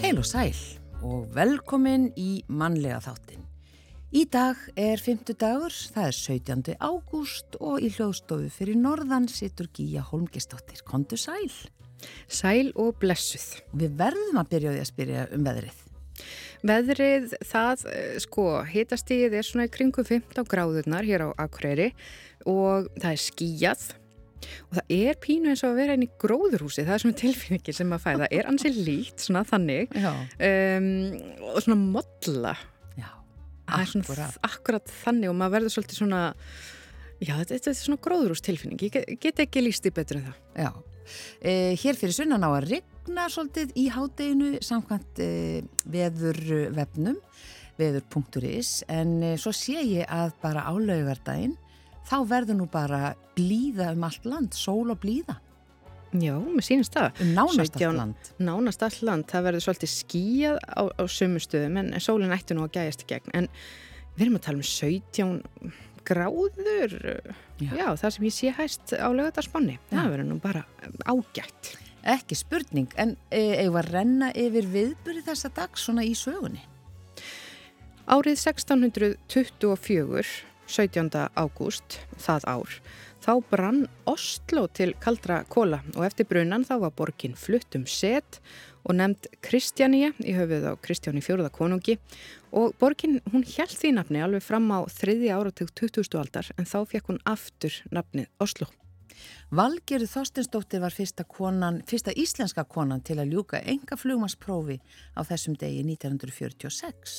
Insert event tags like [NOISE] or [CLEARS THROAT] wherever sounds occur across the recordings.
Heil og sæl og velkomin í mannlega þáttin. Í dag er 50 dagur, það er 17. ágúst og í hljóðstofu fyrir norðan situr Gíja Holmgistóttir. Kondu sæl. Sæl og blessuð. Við verðum að byrja á því að spyrja um veðrið. Veðrið, það, eh, sko, hitastíð er svona í kringum 15 gráðurnar hér á Akureyri og það er skíjað og það er pínu eins og að vera inn í gróðurhúsi það er svona tilfinningin sem að fæða. Það er ansið lít, svona þannig. Um, og svona modla Já, svona akkurat þannig og maður verður svolítið svona já, þetta, þetta er svona gróðurhús tilfinning ég get, get ekki líst í betur en það. Já, eh, hér fyrir sunnan á að regna svolítið í hádeginu samkvæmt eh, veður vefnum veður.is en eh, svo sé ég að bara álaugardaginn þá verður nú bara blíða um allt land, sól og blíða. Já, mér sínist það. Um nánast allt land. Nánast allt land, það verður svolítið skíjað á, á sömu stöðum en sólinn ætti nú að gæjast í gegn. En við erum að tala um 17 gráður, já, já það sem ég sé hæst á lögadarspanni. Það verður nú bara ágætt. Ekki spurning, en eigum að renna yfir viðbyrði þessa dag svona í sögunni? Árið 1624 17. ágúst það ár. Þá brann Oslo til kaldra kóla og eftir brunan þá var borgin flutt um set og nefnd Kristjaníja í höfuð á Kristjáni fjóruða konungi og borgin hún held því nafni alveg fram á þriði áratug 2000. aldar en þá fekk hún aftur nafnið Oslo. Valgerður Þorstinsdóttir var fyrsta, konan, fyrsta íslenska konan til að ljúka enga flugmansprófi á þessum degi 1946.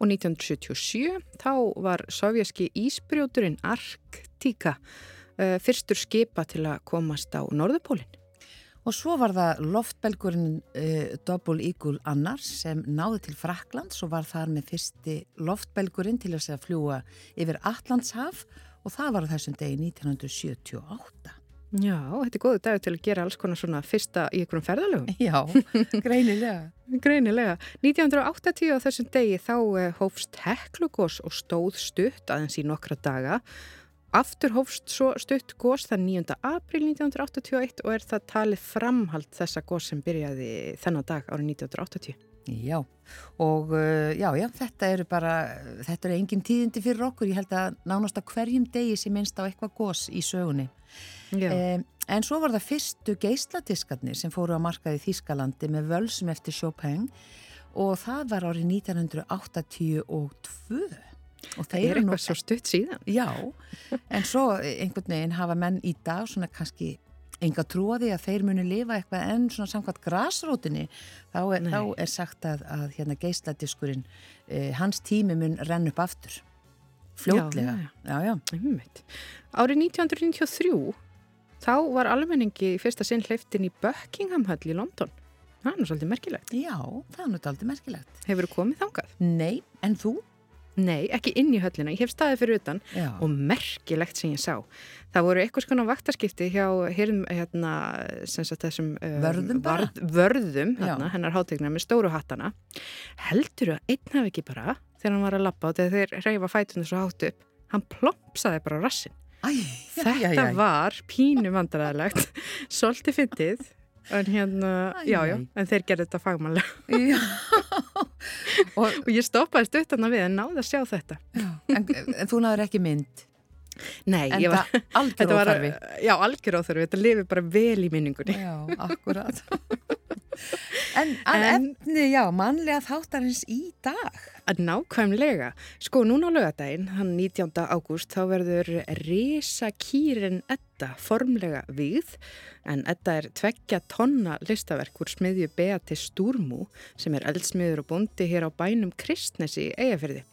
Og 1977 þá var sovjaski ísbrjóturinn Arktíka uh, fyrstur skipa til að komast á Norðupólinn. Og svo var það loftbelgurinn uh, Double Eagle Annars sem náði til Fraklands og var þar með fyrsti loftbelgurinn til að fljúa yfir Allandshaf og það var þessum degi 1978. Já, þetta er góðu dag til að gera alls konar svona fyrsta í einhverjum ferðalögum. [LAUGHS] Já, greinilega. [LAUGHS] greinilega. 1980 á þessum degi þá eh, hófst heklugós og stóð stutt aðeins í nokkra daga. Aftur hófst svo stutt gós þann 9. april 1981 og er það talið framhald þessa gós sem byrjaði þennan dag árið 1980. Já, og uh, já, já, þetta eru bara, þetta eru engin tíðindi fyrir okkur, ég held að nánast að hverjum degi sé minnst á eitthvað gós í sögunni. Um, en svo var það fyrstu geisladiskarnir sem fóru á markaði Þískalandi með völsum eftir Chopin. Og það var árið 1982 og það er eitthvað svo stutt síðan. Já, en svo einhvern veginn hafa menn í dag svona kannski enga trúaði að þeir muni lifa eitthvað en svona samkvæmt grásrótinni þá er, þá er sagt að, að hérna geisladiskurinn eh, hans tími mun renn upp aftur fljótlega já, já. Árið 1993 þá var almenningi í fyrsta sinn hleyftin í Buckingham Hall í London. Það er svolítið merkilegt. Já, það er svolítið merkilegt. Hefur þú komið þangað? Nei, en þú? Nei, ekki inn í höllina. Ég hef staðið fyrir utan Já. og merkilegt sem ég sá. Það voru eitthvað svona vaktarskipti hjá hérna, sagt, þessum um, vörðum, varð, vörðum hérna, hennar hátegna með stóru hattana. Heldur að einn hafi ekki bara, þegar hann var að lappa og þegar þeir reyfa fætunum svo hátt upp, hann plompsaði bara rassin. Æ, Þetta já, já. var pínu vandræðilegt, [LAUGHS] svolítið fyndið, en hérna, æ, já, já, en þeir gerði þetta fagmannlega. [LAUGHS] og, og ég stoppaði stuttan að við en náði að sjá þetta. En, en þú náður ekki mynd? Nei, var, það algjör [LAUGHS] óþarfi? Já, algjör óþarfi, þetta lifi bara vel í minningunni. Já, akkurat. [LAUGHS] En, en efni, já, mannlega þáttarins í dag. Að nákvæmlega. Sko, núna á lögadaginn, hann 19. ágúst, þá verður Risa Kýrin Edda formlega við, en Edda er tveggja tonna listaverk úr smiðju Beati Stúrmú, sem er eldsmiður og bondi hér á bænum Kristnesi í Eyjafyrði.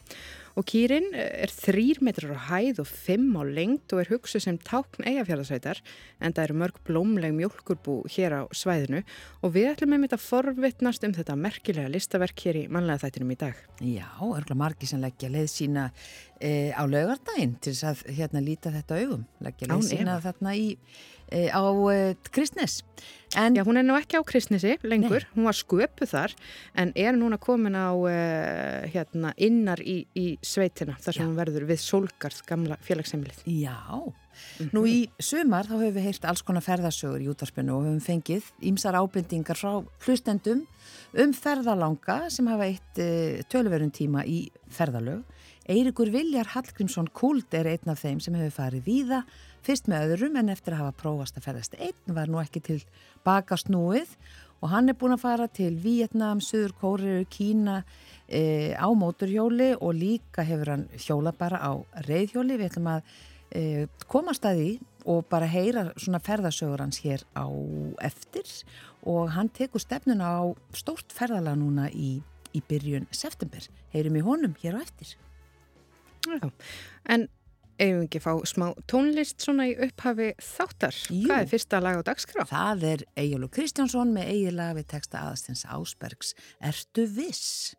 Og kýrin er þrýr metrar á hæð og fimm á lengt og er hugsuð sem tákn eigafjörðarsveitar en það eru mörg blómleg mjölkurbú hér á svæðinu og við ætlum með þetta forvittnast um þetta merkilega listaverk hér í manlega þættinum í dag. Já, örgulega margi sem leggja leið sína e, á laugardaginn til þess að hérna líta þetta augum, leggja leysina þarna í, e, á e, Kristnes. En, Já, hún er nú ekki á Kristnesi lengur, nei. hún var sköpuð þar en er núna komin á e, hérna innar í, í sveitina þar sem Já. hún verður við Solgarð gamla félagsheimilið. Já, mm -hmm. nú í sumar þá höfum við heyrt alls konar ferðasögur í útarspinu og höfum fengið ímsar ábendingar frá hlustendum um ferðalanga sem hafa eitt e, tölverun tíma í ferðalög Eirikur Viljar Hallgrímsson Kult er einn af þeim sem hefur farið víða, fyrst með öðrum en eftir að hafa prófast að ferðast einn var nú ekki til baka snúið og hann er búin að fara til Vietnam, Suður Kóriður, Kína e, á móturhjóli og líka hefur hann hjóla bara á reyðhjóli. Við ætlum að e, komast að því og bara heyra svona ferðasögur hans hér á eftir og hann tekur stefnuna á stórt ferðala núna í, í byrjun september. Heyrum í honum hér á eftir. Já, en eigum við ekki að fá smá tónlist svona í upphafi þáttar? Jú. Hvað er fyrsta lag á dagskrá? Það er Egil og Kristjánsson með Egil lag við texta aðastins Ásbergs Ertu viss?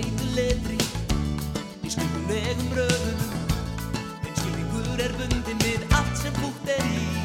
breytulegri í sluttum vegum röðum en skilningur er bundin við allt sem fútt er í.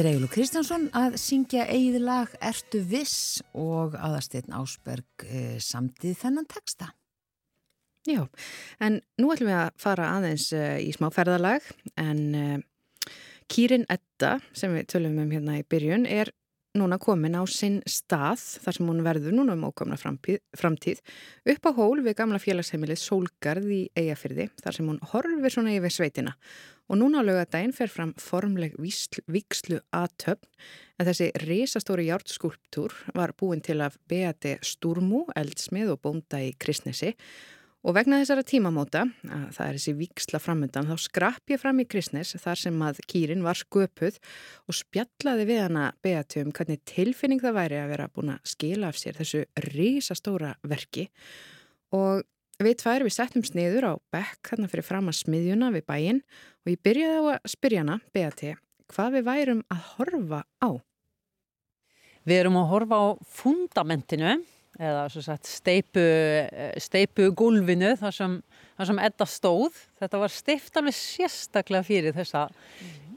Þetta er Egil og Kristjánsson að syngja eigið lag Ertu viss og aðarsteinn Ásberg e, samtið þennan texta. Já, en nú ætlum við að fara aðeins e, í smá ferðalag en e, Kýrin Edda sem við tölum um hérna í byrjun er núna komin á sinn stað þar sem hún verður núna um ókomna framtíð upp á hól við gamla félagsheimilið Sólgarð í Eyjafyrði þar sem hún horfir svona yfir sveitina Og núna á lögadaginn fer fram formleg vikslu aðtöfn en þessi reysastóri hjártskúlptúr var búin til af Beate Sturmu, eldsmið og bónda í Kristnesi. Og vegna þessara tímamóta, að það er þessi viksla framöndan, þá skrapp ég fram í Kristnes þar sem að kýrin var sköpuð og spjallaði við hana Beate um hvernig tilfinning það væri að vera búin að skila af sér þessu reysastóra verki. Og Við tvær við settum sniður á bekk þarna fyrir fram að smiðjuna við bæinn og ég byrjaði á að spyrja hana, Beati, hvað við værum að horfa á? Við erum að horfa á fundamentinu eða sagt, steipu, steipu gulvinu þar sem, þar sem Edda stóð. Þetta var steift alveg sérstaklega fyrir þessa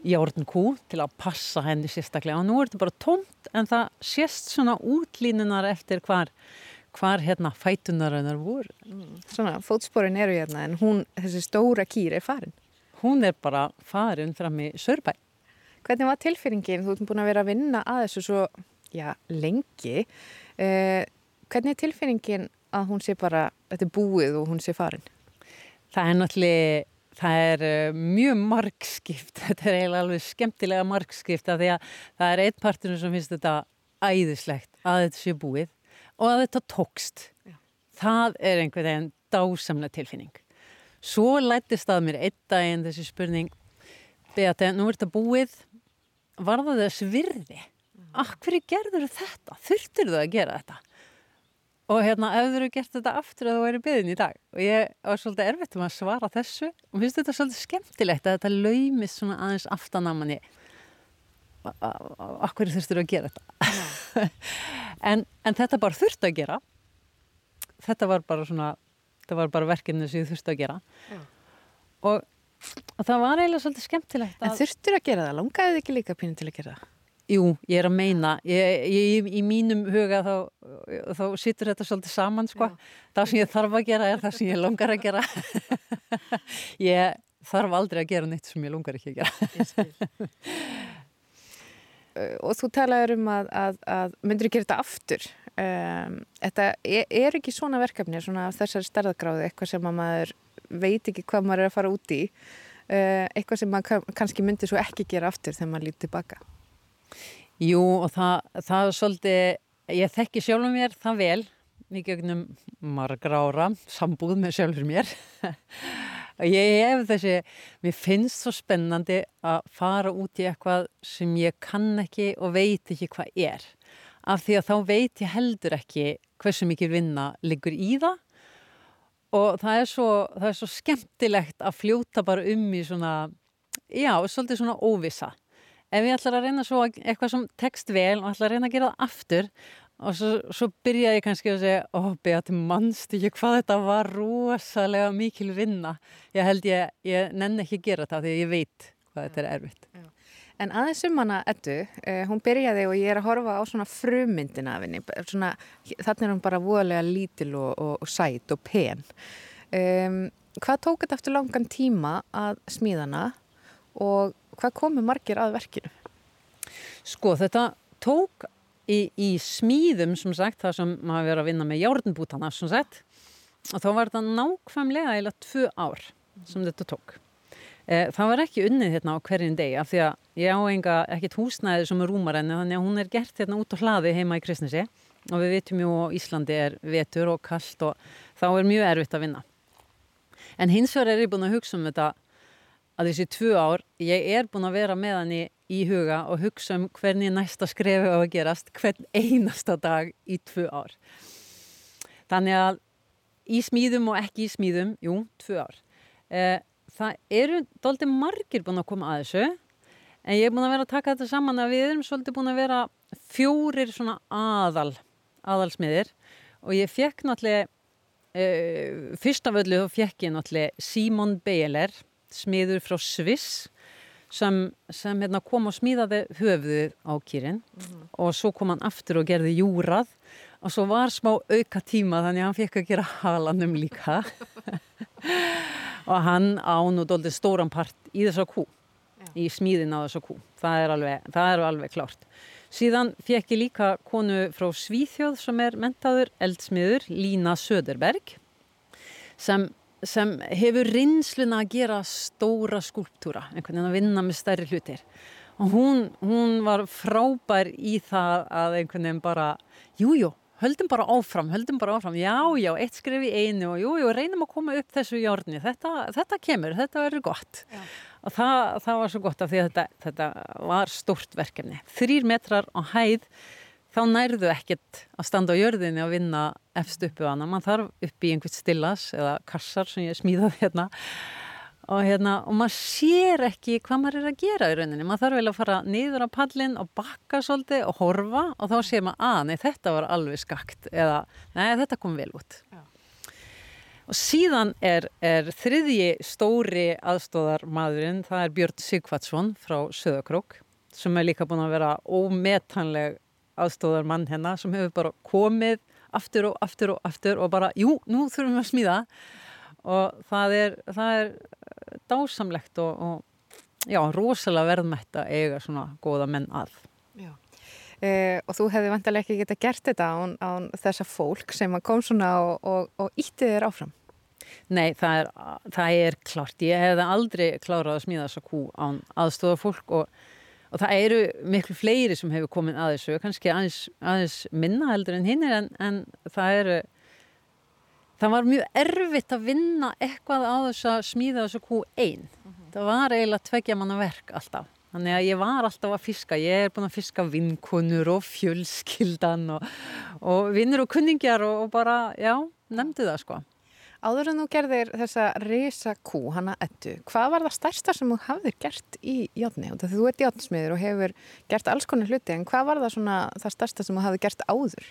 járnkú til að passa henni sérstaklega og nú er þetta bara tómt en það sést svona útlínunar eftir hvar hvar hérna fætunarinnar voru. Mm. Svona, fótsporin eru hérna en hún, þessi stóra kýr er farin. Hún er bara farin fram í Sörbæ. Hvernig var tilfinningin? Þú ert búin að vera að vinna að þessu svo, já, lengi. Eh, hvernig er tilfinningin að hún sé bara, þetta er búið og hún sé farin? Það er náttúrulega, það er uh, mjög margskipt, [LAUGHS] þetta er eiginlega alveg skemmtilega margskipt af því að það er einn partur sem finnst þetta æðislegt að þetta sé búið og að þetta tókst. Já. það er einhvern veginn dásamlega tilfinning. Svo lættist að mér einn daginn þessi spurning Beate, nú er þetta búið. Var það þess virði? Akkur gerður þetta? Þurftur þú að gera þetta? Og hérna ef þú eru gert þetta aftur að þú væri byggðin í dag? Og ég var svolítið erfitt um að svara þessu. Og finnst þetta svolítið skemmtilegt að þetta laumist svona aðeins aftan að manni. Akkur þurftur þú að gera þetta en, en þetta bara þurfti að gera þetta var bara svona þetta var bara verkefni sem ég þurfti að gera Já. og, og það var eiginlega svolítið skemmtilegt. En þurftur að gera það? Langaði þið ekki líka pínu til að gera það? Jú, ég er að meina ég, ég, í mínum huga þá, þá sittur þetta svolítið saman sko. það sem ég þarf að gera er það sem ég langar að gera [LAUGHS] ég þarf aldrei að gera neitt sem ég langar ekki að gera [LAUGHS] og þú talaður um að, að, að myndur ekki þetta aftur. Um, þetta er, er ekki svona verkefni svona þessari stærðagráði eitthvað sem að maður veit ekki hvað maður er að fara út í. Uh, eitthvað sem maður kannski myndir svo ekki gera aftur þegar maður lítið tilbaka. Jú og það, það er svolítið ég þekki sjálfur mér það vel. Mikið ögnum margra ára sambúð með sjálfur mér Ég hef þessi, mér finnst svo spennandi að fara út í eitthvað sem ég kann ekki og veit ekki hvað er. Af því að þá veit ég heldur ekki hversu mikið vinna liggur í það og það er svo, það er svo skemmtilegt að fljóta bara um í svona, já, svolítið svona óvisa. Ef ég ætlar að reyna svo eitthvað sem tekst vel og ætlar að reyna að gera það aftur og svo, svo byrjaði ég kannski að segja ó, beati mannst ekki hvað þetta var rosalega mikil vinna ég held ég, ég nenn ekki að gera þetta því ég veit hvað þetta er erfitt Já. En aðeins um hana Eddu, eh, hún byrjaði og ég er að horfa á svona frumyndina af henni svona, þannig er hún bara voðalega lítil og, og, og sæt og pen um, Hvað tók þetta eftir langan tíma að smíðana og hvað komu margir að verkinu? Sko þetta tók í, í smíðum sem sagt það sem maður verið að vinna með járnbútana sem sagt og þá var þetta nákvæmlega eða tvö ár sem þetta tók. E, það var ekki unnið hérna á hverjum deg af því að ég á enga ekkert húsnæði sem er rúmarenni þannig að hún er gert hérna út á hlaði heima í Kristnesi. Og við vitum jú að Íslandi er vetur og kallt og þá er mjög erfitt að vinna. En hins vegar er ég búin að hugsa um þetta að þessi tvö ár, ég er búin að vera með hann í, í huga og hugsa um hvernig næsta skrefi á að gerast hvern einasta dag í tvö ár. Þannig að í smíðum og ekki í smíðum, jú, tvö ár. Eh, það eru doldið margir búin að koma að þessu, en ég er búin að vera að taka þetta saman að við erum svolítið búin að vera fjórir svona aðal, aðalsmiðir og ég fekk náttúrulega, eh, fyrst af öllu þá fekk ég náttúrulega Simon Beiler, smiður frá Sviss sem, sem hérna, kom og smíðaði höfuðið á kýrin mm -hmm. og svo kom hann aftur og gerði júrað. Og svo var smá auka tíma þannig að hann fekk að gera halanum líka. [LAUGHS] Og hann án og doldi stóran part í þessa kú í smíðin á þessa kú. Það er alveg, það er alveg klárt. Síðan fekk ég líka konu frá Svíþjóð sem er mentaður eldsmiður Lína Söderberg sem sem hefur rinnsluna að gera stóra skúlptúra, einhvern veginn að vinna með stærri hlutir. Og hún, hún var frábær í það að einhvern veginn bara, jújú, höldum bara áfram, höldum bara áfram, já, já, eitt skrif í einu og jújú, reynum að koma upp þessu járni, þetta, þetta kemur, þetta verður gott. Já. og það, það var svo gott af því að þetta, þetta var stort verkefni, þrýr metrar á hæð, þá nærðu ekkert að standa á jörðinni og vinna efst uppu hana, mann þarf upp í einhvert stillas eða kassar sem ég smíðaði hérna. Og, hérna, og maður sér ekki hvað maður er að gera í rauninni. Maður þarf vel að fara niður á pallin og bakka svolítið og horfa og þá sér maður að nei þetta var alveg skakt. Eða nei þetta kom vel út. Já. og síðan er, er þriðji stóri aðstóðar maðurinn það er Björn Sigvartsson frá Söðakrók sem er líka búin að vera ómetanleg aðstóðar mann hennar sem hefur bara komið aftur og aftur og aftur og bara jú, nú þurfum við að smíða og það er, það er dásamlegt og, og já, rosalega verðmætt að eiga svona góða menn að. Já. Eh, og þú hefði vantilega ekki geta gert þetta án, án þessa fólk sem kom svona og, og, og ítti þér áfram? Nei, það er, það er klart. Ég hefði aldrei klárað að smíða þessa kú án aðstofa fólk og, og það eru miklu fleiri sem hefur komin að þessu, kannski aðeins, aðeins minna heldur en hinn en, en það eru það var mjög erfitt að vinna eitthvað á þess að smíða þessu kú einn. Mm -hmm. Það var eiginlega tveggja manna verk alltaf. Þannig að ég var alltaf að fiska. Ég er búin að fiska vinkunur og fjölskyldan og, og vinnur og kunningjar og, og bara, já, nefndi það sko. Áður en þú gerðir þessa reysa kú, hana ettu, hvað var það stærsta sem þú hafðir gert í játni? Þú ert játnsmiður og hefur gert alls konar hluti, en hvað var það svona það stærsta sem þú hafði gert áður?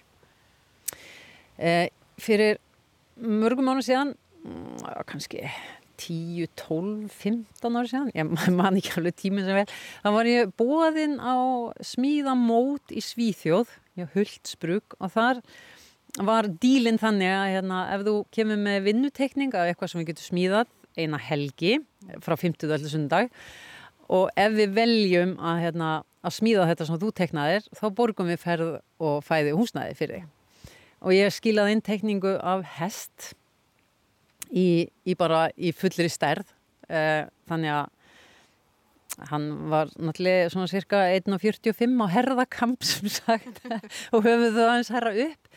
Eh, fyrir mörgum mánu síðan mm, kannski 10, 12, 15 ári síðan ég [LAUGHS] man ekki alveg tíminn sem vel þá var ég bóðinn á smíðamót í Svíþjóð Hultsbruk og þar var dílinn þannig að hérna, ef þú kemur með vinnutekning af eitthvað sem við getum smíðað eina helgi frá 50. allir sundag og ef við veljum að, hérna, að smíða þetta sem þú teknaðir þá borgum við ferð og fæði húsnæði fyrir þig og ég skilaði inn tekningu af hest í, í bara í fullri stærð uh, þannig að hann var náttúrulega svona cirka 1.45 á herðakamp [LAUGHS] sem sagt og höfðu það hans herra upp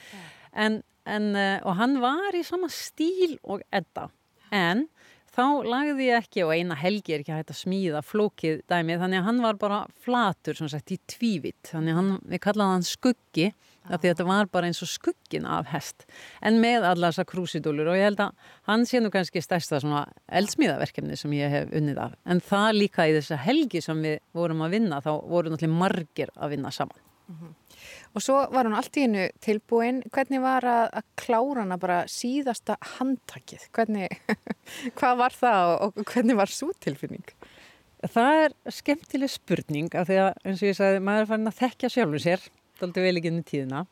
en, en, uh, og hann var í sama stíl og edda. En þá lagði ég ekki og eina helgi er ekki að hægt að smíða flókið dæmi þannig að hann var bara flatur sagt í tvívitt þannig að hann, við kallaði hann skuggi af því að þetta var bara eins og skuggin af hest. En með alla þessa krúsidúlur og ég held að hann sé nú kannski stærsta svona eldsmíðaverkefni sem ég hef unnið af. En það líka í þessa helgi sem við vorum að vinna þá voru náttúrulega margir að vinna saman. Mm -hmm. Og svo var hún allt í hennu tilbúin. Hvernig var að, að klára hana bara síðasta handtakið? Hvernig, [LAUGHS] hvað var það og hvernig var svo tilfinning? Það er skemmtileg spurning af því að eins og ég sagði maður er farin að þekkja sjálfur sér aldrei vel ekki inn í tíðina.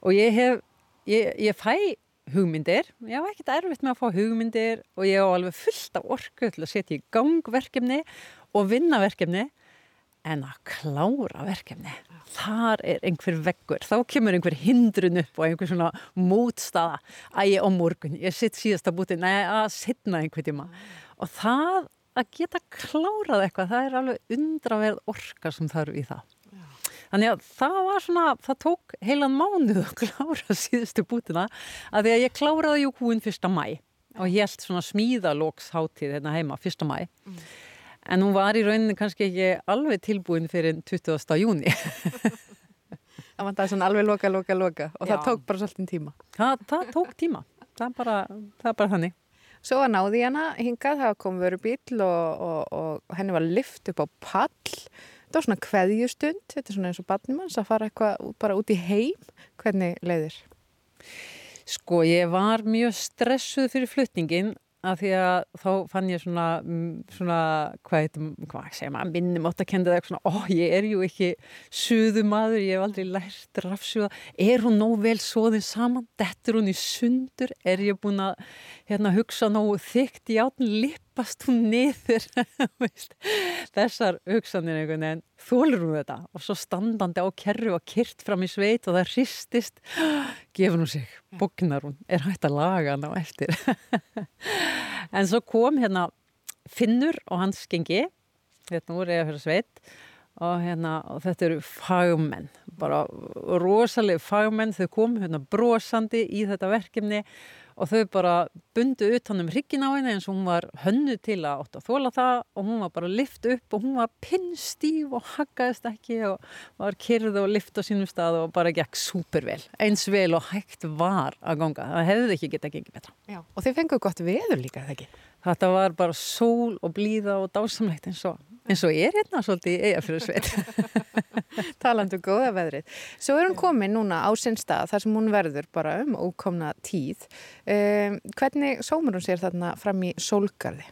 Og ég hef, ég, ég fæ hugmyndir, ég hafa ekkert erfitt með að fá hugmyndir og ég hafa alveg fullt af orku til að setja í gangverkefni og vinna verkefni en að klára verkefni þar er einhver veggur þá kemur einhver hindrun upp og einhver svona mótstaða. Að ég á morgun ég sitt síðast að búti, neða að setna einhver tíma. Og það að geta klárað eitthvað, það er alveg undraverð orka sem þarf í það. Þannig að það var svona, það tók heilan mánuð að klára [LAUGHS] síðustu bútina að því að ég kláraði jú húin fyrsta mæ og ég held svona smíðalóksháttíð hérna heima fyrsta mæ mm. En hún var í rauninni kannski ekki alveg tilbúin fyrir 20. júni. það var það svona alveg loka, loka, loka og Já. það tók bara svolítið tíma. Það, það tók tíma, það er bara, það er bara þannig. Svo að náði hana hingað, það kom veru bíl og, og, og henni var lift upp á pall þetta var svona kveðjustund, þetta er svona eins og barnimanns að fara eitthvað bara út í heim hvernig leiðir? Sko ég var mjög stressuð fyrir flutningin að því að þá fann ég svona, svona hvað heitum, hvað segja maður, minnum átt að kenda það svona, ó ég er ju ekki suðumadur, ég hef aldrei lært rafsuða, er hún nóg vel svoðin saman, dettur hún í sundur, er ég búin að hérna hugsa nógu þygt í átun, lippast hún niður, [LAUGHS] þessar hugsanir einhvern veginn, þólur hún þetta? Og svo standandi á kerru og kyrt fram í sveit og það hristist. [GASPS] Gefur hún sig, bognar hún? Er hægt að laga hann á eftir? [LAUGHS] En svo kom hérna Finnur og hans gengi. Hérna úr eða fyrir sveit. Og hérna og þetta eru fagmenn. Bara rosalega fagmenn. Þau kom hérna brosandi í þetta verkefni og þau bara bundu utan um hryggin á henni eins og hún var hönnu til að ótt að þóla það og hún var bara lift upp og hún var pinnstíf og haggaðist ekki og var kyrð og lift á sínum stað og bara gekk supervel, eins vel og hægt var að ganga, það hefði ekki getað gengið betra. Já, og þið fenguðu gott veður líka, það ekki? Þetta var bara sól og blíða og dásamlegt eins og, eins og er hérna svolítið eiga fyrir sveit. [LAUGHS] Talandu um góða veðrið. Svo er hún komin núna á sinn stað þar sem hún verður bara um ókomna tíð. Um, hvernig sómur hún sér þarna fram í sólgarði?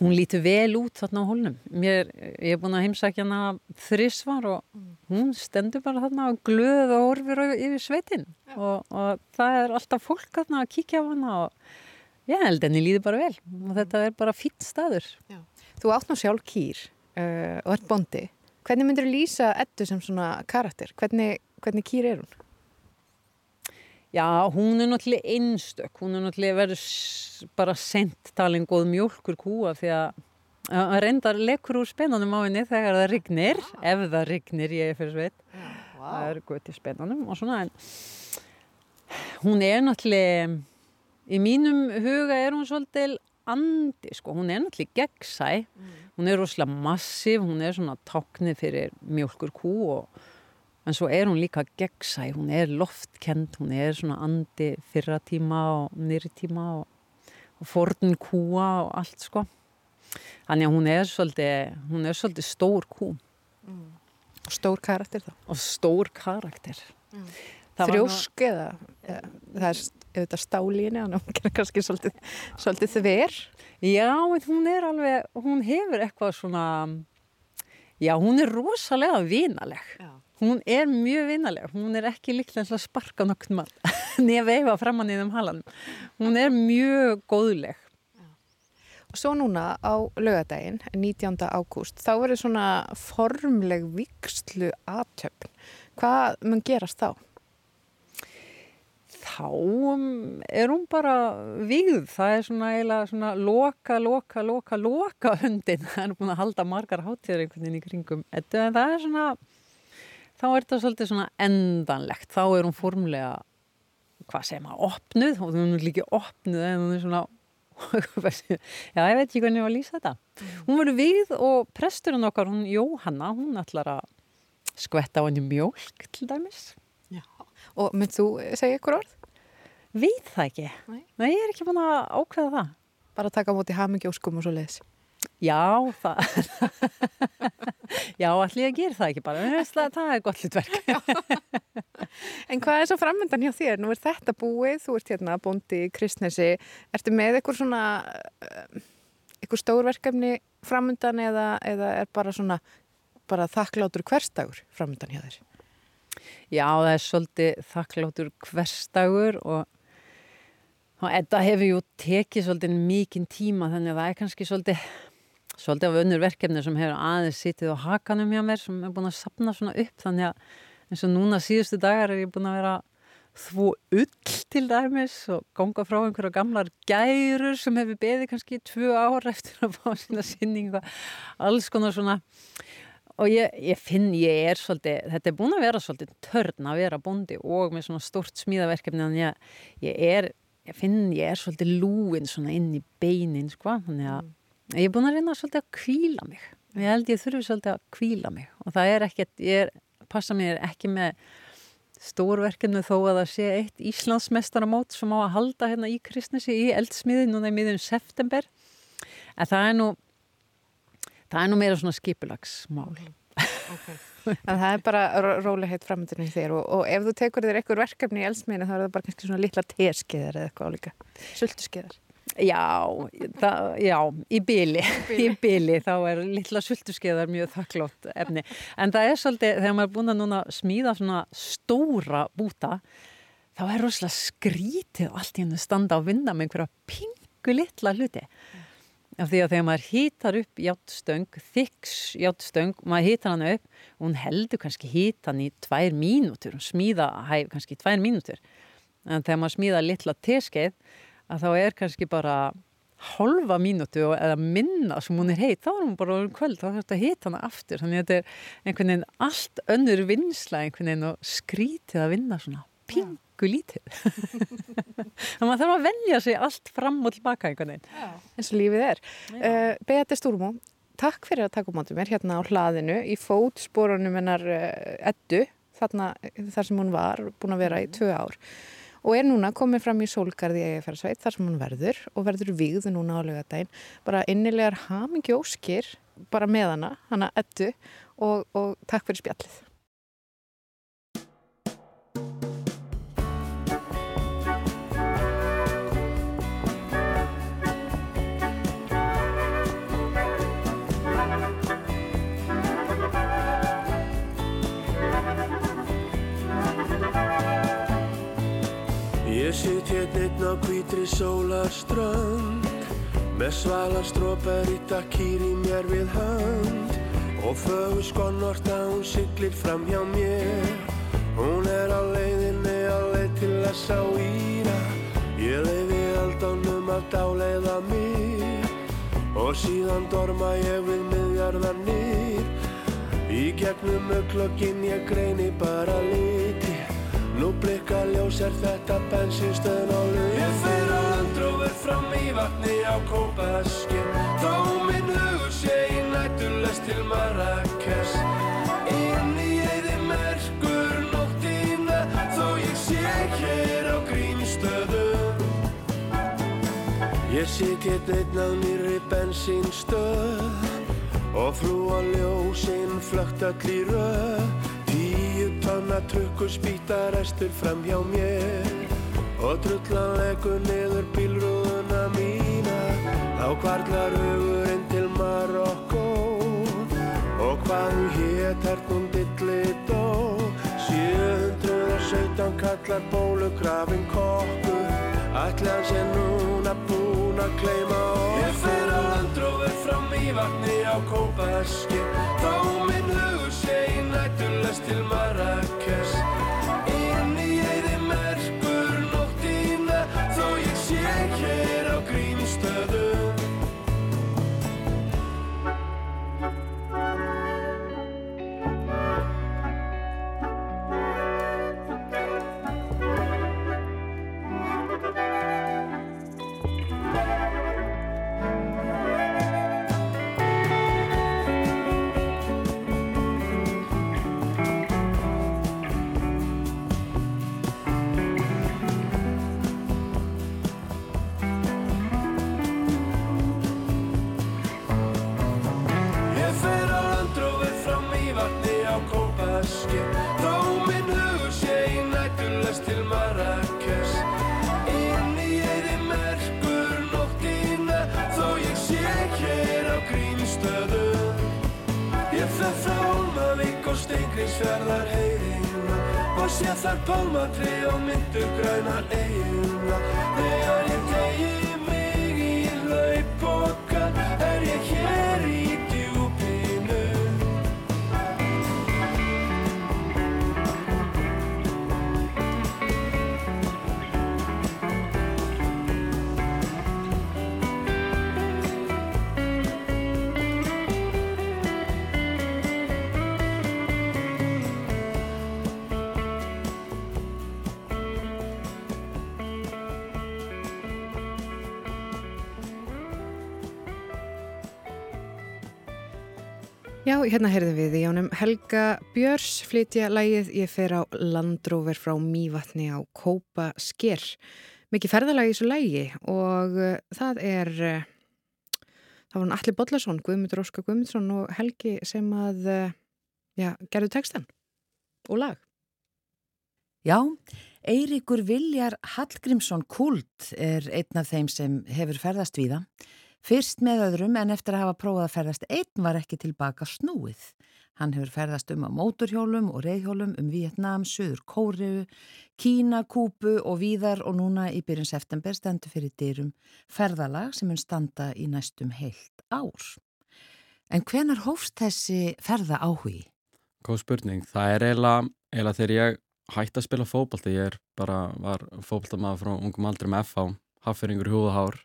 Hún lítur vel út þarna á hólnum. Mér, ég er búin að heimsækja hana þrísvar og hún stendur bara þarna og glöð og orfir yfir sveitin og, og það er alltaf fólk þarna að kíkja á hana og Já, held enni líði bara vel og þetta er bara fýtt staður. Já. Þú átt ná sjálf kýr uh, og ert bondi. Hvernig myndir þú lýsa Eddu sem svona karakter? Hvernig, hvernig kýr er hún? Já, hún er náttúrulega einstök. Hún er náttúrulega verið bara sendt talin góð mjölkur kúa því að að reyndar lekur úr spennanum á henni þegar það rignir, wow. ef það rignir ég er fyrir sveit. Wow. Það er gott í spennanum og svona en hún er náttúrulega í mínum huga er hún svolítil andi, sko, hún er náttúrulega gegnsæ, mm. hún er rosalega massív, hún er svona táknið fyrir mjölkur kú og en svo er hún líka gegnsæ, hún er loftkend, hún er svona andi fyrra tíma og nýri tíma og, og forn kúa og allt sko. Þannig að hún er svolítið, hún er svolítið stór kú. Mm. Og stór karakter þá? Og stór karakter. Mm. Þrjósk eða, eða það er auðvitað stálíinu hann er kannski svolítið, svolítið þver Já, hún er alveg hún hefur eitthvað svona já, hún er rosalega vinaleg já. hún er mjög vinaleg hún er ekki líklega að sparka nokt mann [LAUGHS] nefn veifa framann í þeim halan hún er mjög góðleg Og svo núna á lögadaginn, 19. ágúst, þá verður svona formleg vikslu aðtöfn. Hvað mun gerast þá? Þá er hún bara vigð, það er svona eiginlega svona loka, loka, loka, loka hundin, [LAUGHS] það er búin að halda margar hátíður einhvern veginn í kringum, en það er svona þá er þetta svolítið svona endanlegt, þá er hún formlega hvað segir maður, opnuð? Hún er líka opnuð en hún er svona [LAUGHS] já, ég veit ekki hvernig ég var að lýsa þetta. Hún verður við og presturinn okkar, hún Jóhanna, hún ætlar að skvetta á henni mjölk til dæmis. Já, og mynd þú segja ykkur orð? Veit það ekki. Nei. Nei, ég er ekki búin að ákveða það. Bara taka mútið hamingjóskum og svo leiðis. Já, það [LAUGHS] Já, allir að gera það ekki bara það, það er gott hlutverk [LAUGHS] En hvað er svo framöndan hjá þér? Nú er þetta búið, þú ert hérna bóndi í Kristnesi, ertu með eitthvað svona eh, eitthvað stórverkefni framöndan eða, eða er bara svona bara þakklátur hverstagur framöndan hjá þér? Já, það er svolítið þakklátur hverstagur og þetta hefur jú tekið svolítið mikinn tíma þannig að það er kannski svolítið svolítið af önnur verkefni sem hefur aðeins sitið á hakanum hjá mér sem er búin að sapna svona upp. Þannig að eins og núna síðustu dagar er ég búin að vera þvó ull til dæmis og ganga frá einhverja gamlar gærur sem hefur beðið kannski tvö ára eftir að fá sína sinninga alls konar svona. Og ég, ég finn, ég er svolítið þetta er búin að vera svolítið törn að vera bondi og með svona stort smíðaverkefni þannig að ég er ég finn ég er svolítið lúin svona inn í beinin sko, þannig að mm. ég er búin að reyna svolítið að kvíla mig ég held ég þurfi svolítið að kvíla mig og það er ekkert, ég er, passa mér ekki með stórverkinu þó að það sé eitt Íslandsmestaramót sem á að halda hérna í Kristnesi í eldsmiði núna í miðun september en það er nú það er nú meira svona skipulagsmál okay. [LAUGHS] En það er bara rólegheit framöndunni þér og, og ef þú tekur þér eitthvað verkefni í elsmiðinu þá er það bara kannski svona litla teskeðar eða eitthvað álíka, sultuskeðar Já, það, já, í byli, í byli þá er litla sultuskeðar mjög þakklátt efni, en það er svolítið þegar maður er búin að núna smíða svona stóra búta þá er rosalega skrítið allt í hennu standa á vinna með einhverja pingu litla hluti af því að þegar maður hýtar upp játtstöng, þyks játtstöng, maður hýtar hann upp og hún heldur kannski hýtan í tvær mínútur, hún smíða hæf kannski í tvær mínútur. En þegar maður smíða litla teskeið að þá er kannski bara halva mínútu eða minna sem hún er heit, þá er hún bara um kvöld, þá þarf þetta að hita hana aftur. Þannig að þetta er einhvern veginn allt önnur vinsla einhvern veginn og skrítið að vinna svona pingu lítið. Þannig að maður þarf að velja sig allt fram og tilbaka einhvern veginn. Eins og lífið er. Uh, Beate Stúrmó, takk fyrir að taka mátu mér hérna á hlaðinu í fótsporunum hennar uh, Eddu þarna þar sem hún var búin að vera í tvö ár. Og er núna komið fram í sólgarði Egeferðsveit þar sem hún verður og verður vigðu núna á lögadaginn bara innilegar hamingi óskir bara með hana, hana ettu og, og takk fyrir spjallið Ég sitt hérna einn á hvítri sólarströnd Með svala strópar í dakkýr í mér við hönd Og fögur skonnort að hún siglir fram hjá mér. Hún er á leiðinni á leið til að sá íra. Ég leiði aldánum að dáleiða mér Og síðan dorma ég við miðjarðarnir. Í gegnum öklokkin ég greini bara Nú ljós er þetta bensinstöðn á lög Ég fer á landrófur fram í vatni á kópaskinn Þó minn hugur sé í nættulest til Marrakes Inn í eði merkur nóttina Þó ég sé hér á grímstöðum Ég sit hér einn á nýri bensinstöð Og frú á ljósinn flögt all í Tonna trukkur spýta restur fram hjá mér. Og drullan leggur niður bílrúðuna mína. Þá kvarlar hugurinn til Marokko Og hvað hún hétt hernum dillidó 717 kallar bólugrafin kokkur. Ætli hans er núna búin að kleima og Ég fer á landrófur fram í vatni á kópaski Þá minn sé í nættulest til Marrakes nættulest til Marrakes Inn í eði merkur nóttina Þó ég sé hér á grímstöðum Ég fer frá Hólmavík og Steingrímsfjörðar heiðina Og sé þar pálmatri og myndur grænar eiguna Þegar ég tegi hérna heyrðum við í ánum Helga Björs flytja lægið Ég fer á landróver frá Mývatni á Kópa Sker. Mikið ferðalagi í þessu lægi og uh, það er, uh, það var hann Alli Bodlason, Guðmundur Óskar Guðmundsson og Helgi sem að, uh, já, gerðu textan og lag. Já, Eiríkur Viljar Hallgrímsson Kult er einn af þeim sem hefur ferðast við það. Fyrst með öðrum en eftir að hafa prófað að ferðast einn var ekki tilbaka snúið. Hann hefur ferðast um á móturhjólum og reyðhjólum um Vietnam, Suður Kóriðu, Kína, Kúpu og víðar og núna í byrjun september stendur fyrir dyrum ferðalag sem mun standa í næstum heilt ár. En hvenar hófst þessi ferða áhugi? Góð spurning. Það er eiginlega, þegar ég hætti að spila fókbalti. Ég bara var fókbaltamaður frá ungum aldri með FH, hafferingur í húðahár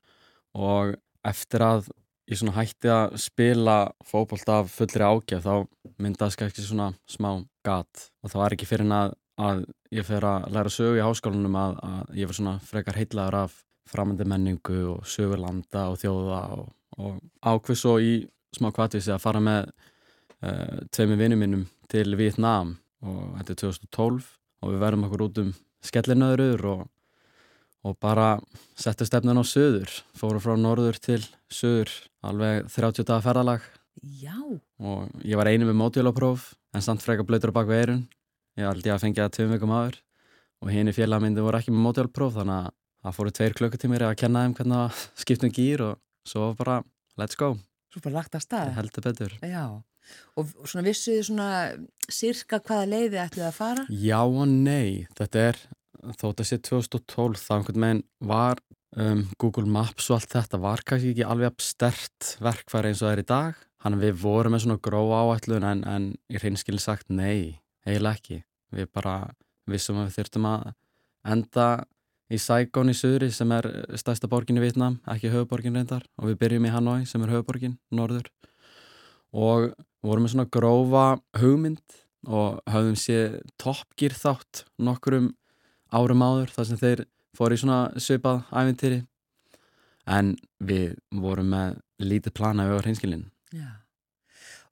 og eftir að ég svona hætti að spila fókbalt af fullri ágjaf þá myndaðis kannski svona smá gat. Og það var ekki fyrir að, að ég fer að læra sögu í háskólanum að, að ég var svona frekar heitlaður af framöndi menningu og sögurlanda og þjóða og, og ákveð svo í smá kvartvísi að fara með uh, tveimur vinnum minnum til Vietnám og þetta er 2012 og við verðum okkur út um skellinöður og, og bara settu stefnan á söður, fórum frá norður til söður, alveg 30 dagar ferðalag Já. og ég var einu með mótjólapróf en samt freka blöytur á bakveg eirun ég held ég að fengja það tveim vikum aður og hinn í félagmyndi voru ekki með mótjólapróf þannig að það fóru tveir klukkutímir að kenna þeim hvernig að [LAUGHS] skiptum gýr og svo bara let's go Svo bara lagt að stað. Heldur betur. Já, og svona vissuði svona sirka hvaða leiði ætluði að fara? Já og nei, þetta er þótt að sé 2012 þá einhvern veginn var um, Google Maps og allt þetta var kannski ekki alveg stert verkfæri eins og það er í dag. Þannig við vorum með svona gróa áætlun en, en í hreinskilin sagt nei, eiginlega ekki. Við bara vissum að við þurftum að enda í Saigon í Suðri sem er stærsta borgin í Vietnam, ekki höfuborgin reyndar og við byrjum í Hanoi sem er höfuborgin, norður og vorum með svona grófa hugmynd og höfðum séð toppgýr þátt nokkurum árum áður þar sem þeir fór í svona svipað æfintýri en við vorum með lítið plana við á hreinskilin Já,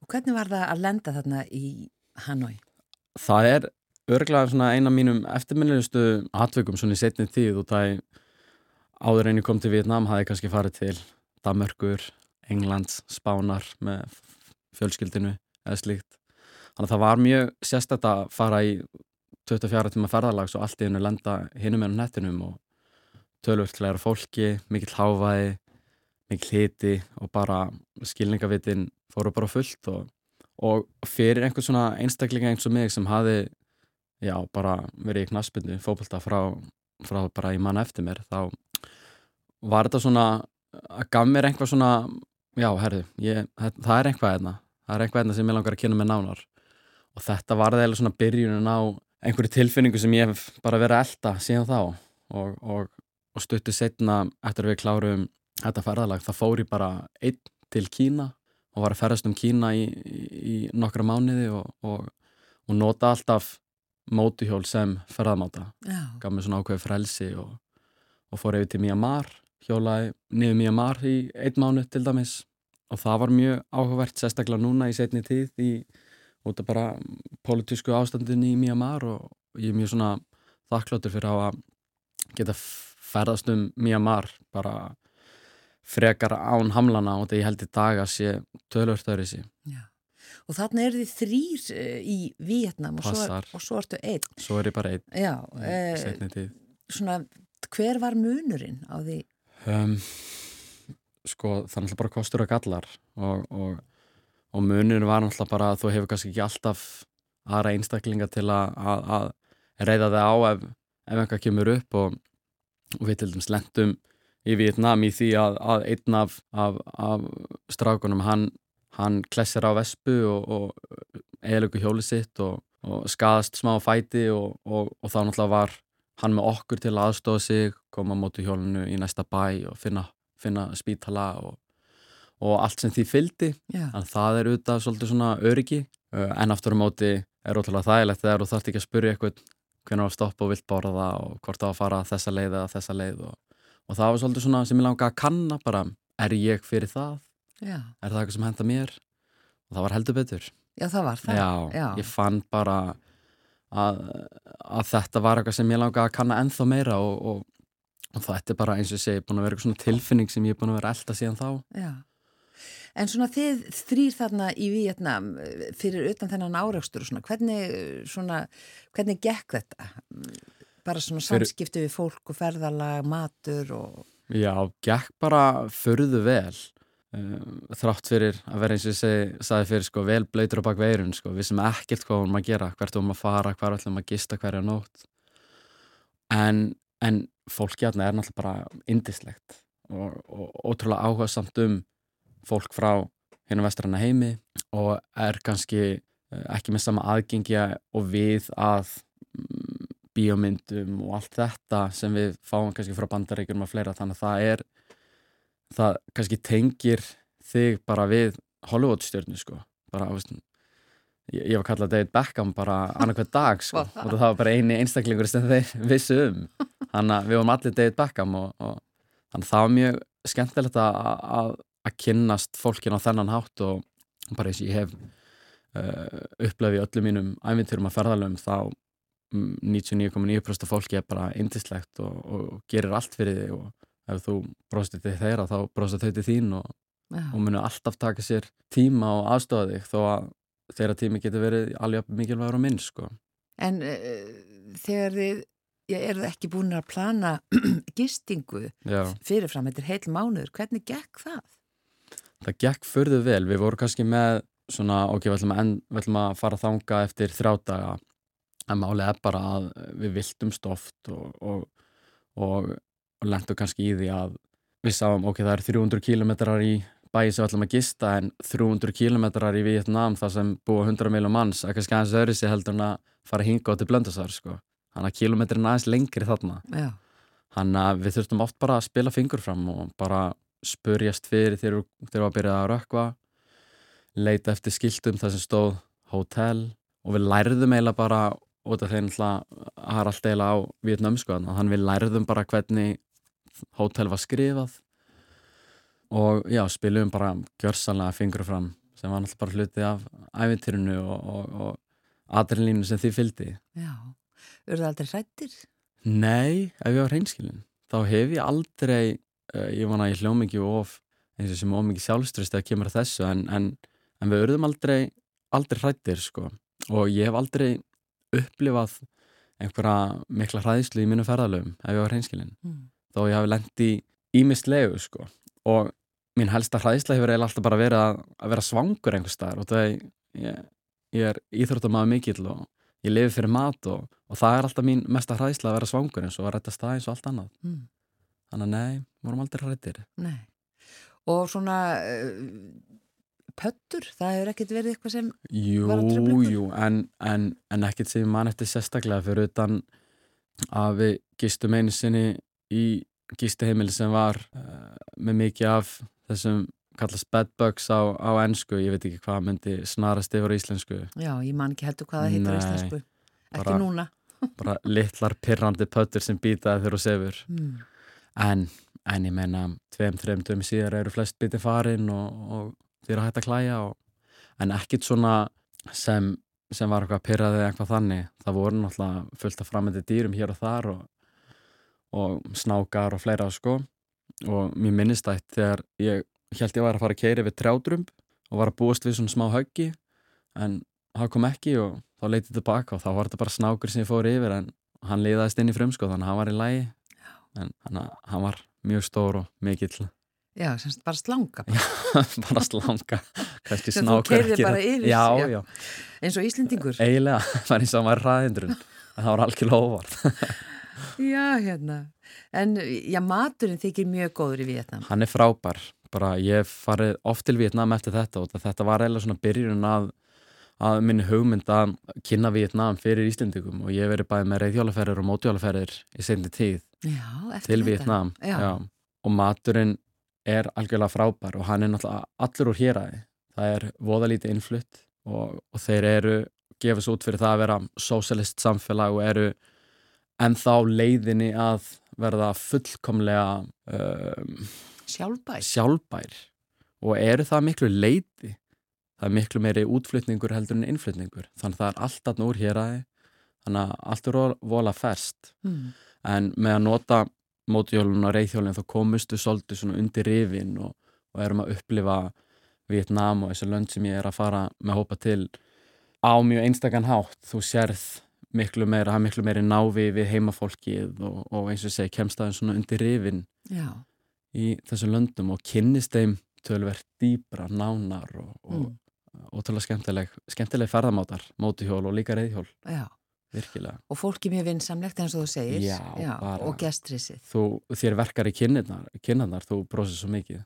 og hvernig var það að lenda þarna í Hanoi? Það er örglega eina mínum eftirminnilegustu atveikum svona í setni tíð og það áður ég kom til Vietnám hafði kannski farið til Damörgur, Englands, Spánar með fjölskyldinu eða slíkt. Þannig að það var mjög sérstætt að fara í 24 tíma ferðarlags og allt í hennu lenda hinnum ennum nettinum og tölvöldklæra fólki, mikill háfaði, mikill hiti og bara skilningavitin fóru bara fullt og, og fyrir einhvern svona einstaklinga eins og mig sem hafi já, bara verið í knaspinu fókbalta frá, frá bara í mann eftir mér þá var þetta svona að gaf mér einhvað svona já, herðu, ég, það er einhvað einna það er einhvað einna sem ég langar að kynna með nánar. Og þetta var það eða svona byrjunin á einhverju tilfinningu sem ég hef bara verið að elda síðan þá. Og, og, og stuttu setna eftir að við klárum þetta ferðalag, það fór ég bara einn til Kína og var að ferðast um Kína í, í, nokkra mánuði og, og nota alltaf mótuhjól sem ferðamáta. Gaf mér svona ákveði frelsi og, og fór yfir til Myanmar hjólaði niður Myanmar í einn mánu til dæmis. Og það var mjög áhugavert sérstaklega núna í setni tíð í út af bara politísku ástandin í Myanmar og ég er mjög svona þakkláttur fyrir að geta ferðast um Myanmar bara frekar án hamlana og þetta ég held í dag að sé tölvörtöður í sí Já og þarna er þið þrýr uh, í Vietnam og svo, er, og svo ertu einn. Svo er ég bara einn. Já. Uh, svona, hver var munurinn á því? Um, sko, það er alltaf bara kostur og gallar og, og, og munurinn var alltaf bara að þú hefur kannski ekki alltaf aðra einstaklinga til að, að, reyða þig á ef, ef einhvað kemur upp. Og, og við til dæmis lendum í Vietnam í því að, að einn af, af, af strákunum hann hann klessir á vespu og, og eilöku hjóli sitt og, og skadast smá fæti og, og þá náttúrulega var hann með okkur til að aðstofa sig, koma á mótu hjólinu í næsta bæ og finna, finna spítala og allt sem því fyldi, yeah. en það er auðvitað svolítið svona öryggi, en aftur á móti er ótrúlega þægilegt þegar þú þarfst ekki að spyrja eitthvað hvernig að stoppa og vilt borða og hvort það var að fara þessa leið eða þessa leið og það var svolítið svona sem ég langa að kanna bara, er ég fyrir það? Já. er það eitthvað sem henda mér og það var heldur betur Já, það var það Já, Já. ég fann bara að, að þetta var eitthvað sem ég langaði að kanna ennþá meira og, og, og þetta er bara eins og ég segi búin að vera eitthvað svona tilfinning sem ég er búin að vera elda síðan þá Já En svona þið þrýr þarna í Vietnam fyrir utan þennan áreikstur og svona, hvernig, svona, hvernig gekk þetta? Bara svona samskipti fyrir... við fólk og ferðalag, matur og... Já, gekk bara förðu vel. Um, þrátt fyrir að vera eins og ég sagði fyrir sko vel blöytur á bak veirun sko, við sem ekkert hvað vorum að gera, hvert vorum að fara, hvar ætlum að gista hverja nótt. En, en fólki aðna er náttúrulega bara indislegt og, og ótrúlega áhuga samt um fólk frá hérna vestranna heimi og er kannski eh, ekki með sama aðgengja og við að mm, bíómyndum og allt þetta sem við fáum kannski frá bandaríkjum og fleira. Þannig að það er það kannski tengir þig bara við Hollywood stjórnu sko. Bara, veist, ég, ég var kallað David Beckham bara annarkvæð dag sko. Og það var bara eini einstaklingur sem þeir vissu um. Þannig að við varum allir David Beckham og, og þannig að það var mjög skemmtilegt að, að, kynnast fólkin á þennan hátt og bara eins og ég hef uh, upplefið öllum mínum æfintyrum að ferðalöfum þá 99,9% af fólki er bara indislegt og, og gerir allt fyrir þig og ef þú bróðst til þeirra þá bróðst þau til þín og, og munir alltaf taka sér tíma og aðstofa þig þó að þeirra tími getur verið alveg mikilvægur og minn sko. En uh, þegar þið eru þið ekki búin að plana [CLEARS THROAT] gistingu fyrirfram, þetta er heil mánuður, hvernig gekk það? Það gekk förðu vel, við vorum kannski með svona, ok, við ætlum að, en, við ætlum að fara að þanga eftir þrjá daga en málið er bara að við viltum stoft og, og, og og lendum kannski í því að við sáum, ok, það er 300 kilometrar í bæi sem við ætlum að gista en 300 kilometrar í Vietnám þar sem búa 100 miljón manns, eitthvað skæðans öðru sig heldur en að fara að hinga á til blöndasar sko. Þannig að kilometrin aðeins lengri þarna. Já. Þannig að við þurftum oft bara að spila fingur fram og bara spurjast fyrir þegar við að byrja að rökva, leita eftir skiltum þar sem stóð hótel og við lærðum eiginlega bara út af þeir náttúrulega har allt eiginlega á Vietnám sko, þannig við lærðum bara hvernig hótel var skrifað og já, spilum bara gjörsanlega fingur fram sem var náttúrulega bara hluti af ævintýrunu og, og, og adrenalínu sem þið fylgdi. Já, eru það aldrei hrættir? Nei, ef ég var hreinskilin þá hef ég aldrei ég vona að ég hljóð mikið of eins og sem of mikið sjálfströst að kemur þessu en, en, en við verðum aldrei aldrei hrættir sko. Og ég hef aldrei upplifað einhverja mikla hræðislu í mínu ferðalöfum ef ég var hreinskilin mm. Þó ég hafi lendt í ímislegu sko. Og mín helsta hræðislega hefur eiginlega alltaf bara verið að, að vera svangur einhver staðar. Og það ég, ég er íþróttamæðu mikill og ég lifi fyrir mat og, og það er alltaf mín mesta hræðislega að vera svangur eins og að rætta stað eins og allt annað. Mm. þannig að nei, vorum aldrei hrættir Nei, og svona uh, pöttur, það hefur ekkert verið eitthvað sem jú, var að tröfla ykkur? Jú, en, en, en ekkert sem mann eftir sérstaklega fyrir utan að við gistum einu sinni í gístaheimil sem var uh, með mikið af þessum kallast bedbugs á, á ennsku ég veit ekki hvað myndi snarast yfir íslensku. Já, ég man ekki heldur hvað það heitir íslensku. Ekki bara, núna. bara litlar pirrandi pöttur sem býtaði þegar þú sefur. Mm. en, en ég meina tveim, þreim dömi síðar eru flest bitið farin og, og þeir eru hægt að klæja og, en ekkit svona sem, sem var eitthvað pirraðið eitthvað þannig. Það voru náttúrulega fullt af framöndi dýrum hér og þar og og snákar og fleira sko. Og mér minnist það þegar ég held ég var að fara að keira við trjádrömb og var að búast við svona smá höggi en það kom ekki og þá leytið tilbaka og þá var þetta bara snákur sem ég fór yfir en hann liðaðist inn í frum sko þannig að hann var í lægi en hann, hann var mjög stór og mikill Já, semst bara slanga [LAUGHS] Já, bara slanga Kannski snákur ekki yfir já, já. eins og Íslendingur Eiginlega, [LAUGHS] það var eins og maður ræðindrun það var algjörlega óvart [LAUGHS] Já, hérna. En já, maturinn þykir mjög góður í Vietnam. Hann er frábær. Bara ég farið oft til Vietnam eftir þetta og þetta var eiginlega svona byrjun að, að minni hugmynd að kynna Vietnam fyrir Íslandingum og ég verið bæðið með reyðhjólaferðir og móthjólaferðir í sendi tíð já, til. Já. Og maturinn er algjörlega frábær og hann er náttúrulega allur úr héræði. Það er voðalítið innflutt og, og þeir eru gefast út fyrir það að vera socialist samfélag og eru en þá leiðinni að verða fullkomlega um, sjálfbær. sjálfbær og eru það miklu leiði það er miklu meiri útflutningur heldur en innflutningur þannig að það er alltaf núr hér aðeins þannig að allt er vola fest mm. en með að nota mótjólun og reyðhjólun þá komustu svolítið svona undir rifin og, og erum að upplifa Vietnám og þessu lönd sem ég er að fara með hópa til á mjög einstakann hátt þú sérð miklu meira, miklu meiri návi við heimafólkið og, og eins og segi kemst aðeins svona undir rifin Já. í þessu löndum og kynnist þeim tölverð dýbra, nánar og, og Mm. Ótrúlega skemmtileg, skemmtileg ferðamátar, mótuhjól og líka reyðhjól, Já, virkilega. og fólki mjög vinsamlegt eins og þú segir. Já, bara- Og gestrisið. Þú, þér verkar í kinnarnar þú brósir svo mikið.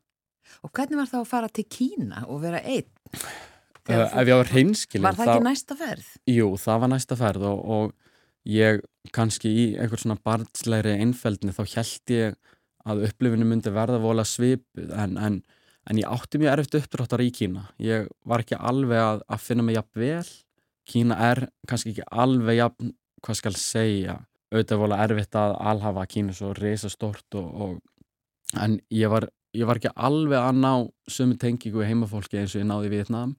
Og hvernig var það að fara til Kína og vera einn? Uh, ef ég var hreinskilin, Var það ekki næsta ferð? Jú, það var næsta ferð og, og ég kannski í einhver svona barnslegri einfeldni þá held ég að upplifinu myndi verða vola svipuð en, en, en ég átti mjög erfitt uppdráttar í Kína. Ég var ekki alveg að, að finna mig jafn vel. Kína er kannski ekki alveg jafn, hvað skal segja, auðvitað vola erfitt að alhafa Kína svo reysa stort og, og en ég var, ég var ekki alveg að ná sömu tengingu í heimafólki eins og ég náði í Vietnam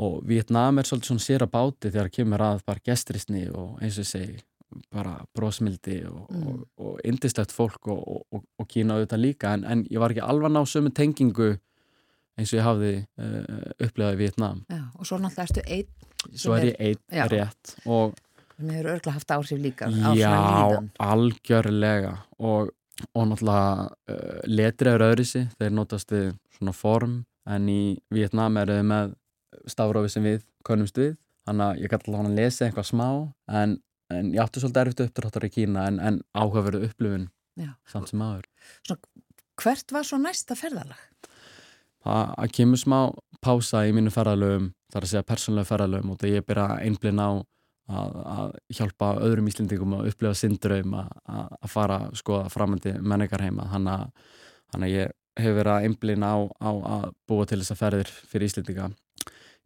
og Vietnam er svolítið svona sér að báti þegar kemur að bara gestrisni og eins og ég segi bara brósmildi og, Mm. og, og indislegt fólk og, og, og kína auðvitað líka. En, en ég var ekki alveg ná sömu tengingu eins og ég hafði uh, upplegað í Vietnam Já, og svo náttúrulega erstu einn. svo er ég einn rétt. Og Mér hefur örgla haft áhrif líka já, algjörlega. Og, og náttúrulega uh, letri er öðrisi, þeir notast við svona form. En í Vietnam eru þau með stafrófi sem við konumst við, þannig að ég gæti allavega að lesa eitthvað smá. En, en ég átti svolítið erfitt uppdráttar í Kína en, en áhugaverðu upplifun Já. samt sem aður. Hvert var svo næsta ferðalag? Það að kemur smá pása í mínu ferðalöfum, þar að segja persónlega ferðalöfum og það ég byrja einblinn á að, að hjálpa öðrum Íslendingum að upplifa sindraum að, að fara að skoða framöndi menningarheima þannig að, þannig að ég hefur verið að einblinn á, á að búa til þessa ferðir fyrir Íslendinga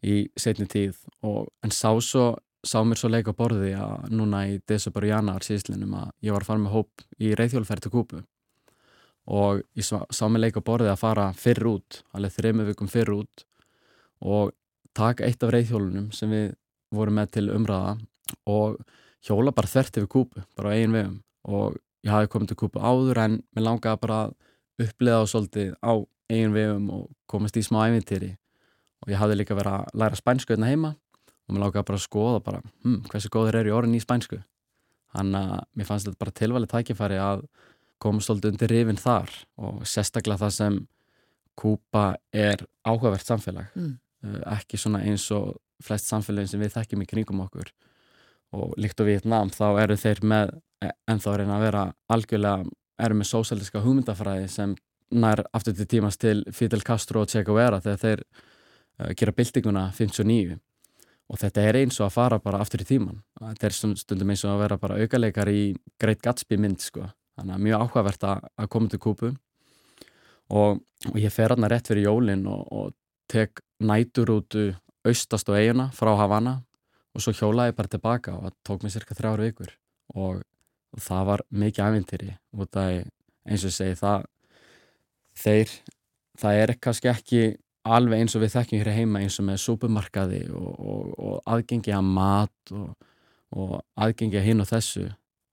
í setni tíð og en sá svo sá mér svo leika á borði að núna í desember og januar síðslinum að ég var að fara með hóp í reyðhjólferð til Kúpu og ég sá, sá mér leika á borði að fara fyrr út, alveg þrejum vikum fyrr út og taka eitt af reyðhjólunum sem við vorum með til umræða og hjóla bara þvert yfir kúpu, bara á eigin vegum. Og ég hafi komið til kúpu áður en mér langaði bara að upplega á svolítið á eigin vegum og komast í smá ævintýri. Og ég hafði líka verið að læra spænsku hérna heima og mér langaði bara að skoða bara, hm, hversu góður er í orðin í spænsku? Þannig að mér fannst þetta bara tilvalið tækifæri að koma svolítið undir rifin þar og sérstaklega það sem Kúpa er áhugavert samfélag. Mm. uh, ekki svona eins og flest samfélagin sem við þekkjum í kringum okkur. Og líkt og Vietnam þá eru þeir með ennþá að reyna að vera algjörlega eru með sósæliska hugmyndafræði sem nær aftur til tímans til Fidel Castro og Che Guevara þegar þeir uh, gera byltinguna 59 og þetta er eins og að fara bara aftur í tíman þetta er stundum eins og að vera bara aukaleikar í Great Gatsby mynd sko. Þannig að mjög áhugavert að, að koma til Kúpu og, og ég fer aðna rétt fyrir jólin og, og tek næturútu austast á eiguna frá Havana og svo hjólaði ég bara tilbaka og það tók mér cirka þrjár vikur. Og, og það var mikið ævintýri og það er eins og segi það þeir, það er kannski ekki alveg eins og við þekkjum hér heima eins og með súpumarkaði og, og, og aðgengi að mat og, og aðgengi að hinn og þessu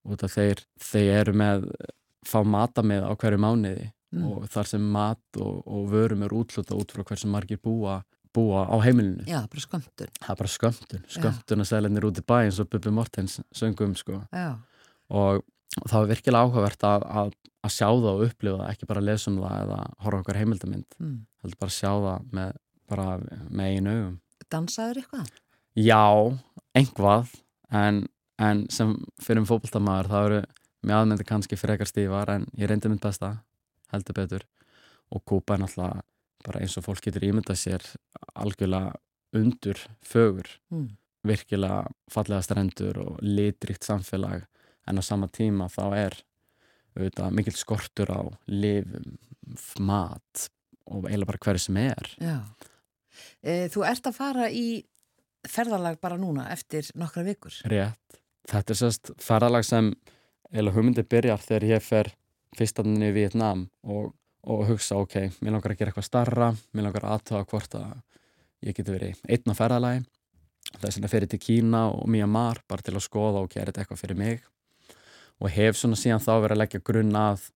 og það þeir, þeir eru með fá mata með á hverju mánuði Mm. og þar sem mat og, og vörum er útluta út frá hversu margir búa, búa á heimilinu. Já, bara skömmtun. Það er bara skömmtun, skömmtun að selinir út í bæ eins og Bubi Mortens söngum sko Já, og, og það var virkilega áhugavert að, að, að sjá það og upplifa það, ekki bara lesa um það eða horfa okkar heimildamind, mm. heldur bara að sjá það með, bara með einu augum. dansaður eitthvað? Já, einhvað en, en sem fyrir um fótboltamaður það eru með aðmyndi kannski frekar stífar en ég reyndi mynd besta heldur betur og Kúpa er náttúrulega bara eins og fólk getur ímyndað sér algjörlega undur fögur, Mm. virkilega fallega strendur og litrikt samfélag en á sama tíma þá er auðvitað mikil skortur á lifum, mat og eiginlega bara hverju sem er Já. E, þú ert að fara í ferðalag bara núna eftir nokkra vikur. Rétt. Þetta er sérst ferðalag sem eða hugmyndi byrjar þegar ég fer fyrstaninn í Vietnam og, og hugsa ok, mér langar að gera eitthvað starra, mér langar að aðtöða hvort að ég geti verið einn á ferðalagi. Þess vegna fer ég til Kína og Myanmar bara til að skoða og gera þetta eitthvað fyrir mig og hef svona síðan þá verið að leggja grunn að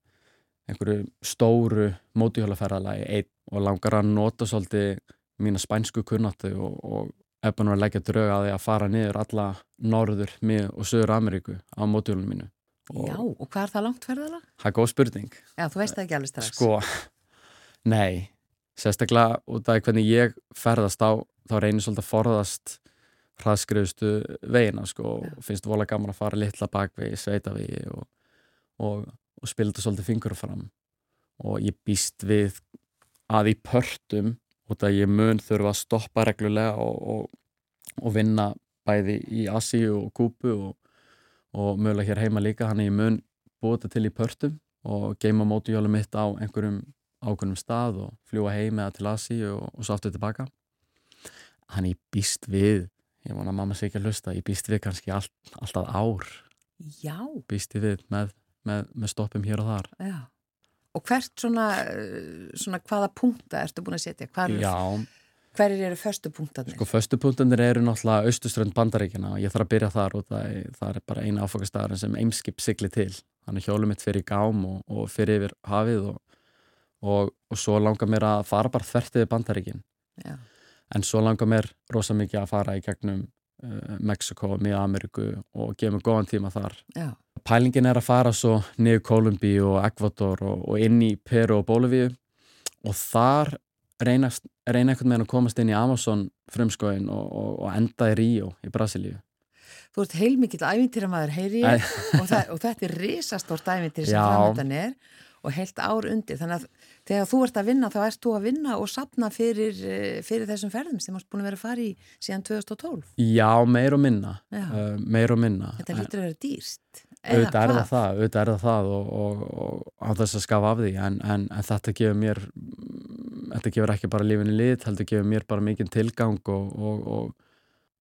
einhverju stóru mótíhjólaferðalagi einn og langar að nota svolítið mína spænsku kunnáttu og, og búin að leggja drög að því að fara niður alla norður, mið og söður Ameríku á mótjólunum mínu. Og Já, og hvað er það langt ferðalag? það er góð spurning. Já, þú veist það ekki alveg strax. Sko, nei, sérstaklega út af hvernig ég ferðast á þá reynir svolítið að forðast hraðskriðustu veginna sko og finnst vola gaman að fara litla bakvegi, sveitavegi og, og, og spila þetta svolítið fingur fram. Og ég býst við að í pörtum út af ég mun þurfa að stoppa reglulega og, og vinna bæði í Asíu og Kúpu og mögulega hér heima líka hann er ég mun búið þetta til í pörtum og geima mótujálum mitt á einhverjum ákveðnum stað og fljúa heim eða til Asíu og svo aftur tilbaka. Hann ég býst við ég vona að mamma sé ekki að hlusta, ég býst við kannski all, alltaf ár Já Býst við með, með, með stoppum hér og þar Já Og hvert svona, svona hvaða punkta ertu búin að setja? Hvar, Hverjir eru förstu punktarnir? Sko, förstu punktarnir eru náttúrulega austuströnd bandaríkina og ég þarf að byrja þar og það, það er bara eina áfokastæðar sem Eimskip sigli til. Þannig hjólum mitt fyrir gám og, og fyrir yfir hafið og, og, og svo langar mér að fara bara þvertiði bandaríkin. Já en svo langar mér rosa mikið að fara í gegnum uh, Mexiko, Mía Ameriku og gefa mig góðan tíma þar Já. Pælingin er að fara svo niður Kolumbi og Ecuador og, og inn í Peru og Bólivíu og þar reyna, reyna einhvern veginn að komast inn í Amazon frumskóin og, og, og enda í Ríó í Brasilíu Þú ert heilmikill ævintýramaður, heyri ég, og, og þetta er risastórt ævintýr sem framöndan er og heilt ár undir. Þannig að þegar þú ert að vinna þá ert þú að vinna og sapna fyrir, eh, fyrir þessum ferðum sem ást búin að vera að fara í síðan 2012. Já, meir og minna. Uh, meir og minna. Þetta lítur að vera dýrst. Auðvitað er það það, auðvitað er það það og, og, og á þess að skafa af því en, en, en þetta gefur mér þetta gefur ekki bara lífinni lit heldur gefur mér bara mikinn tilgang og, og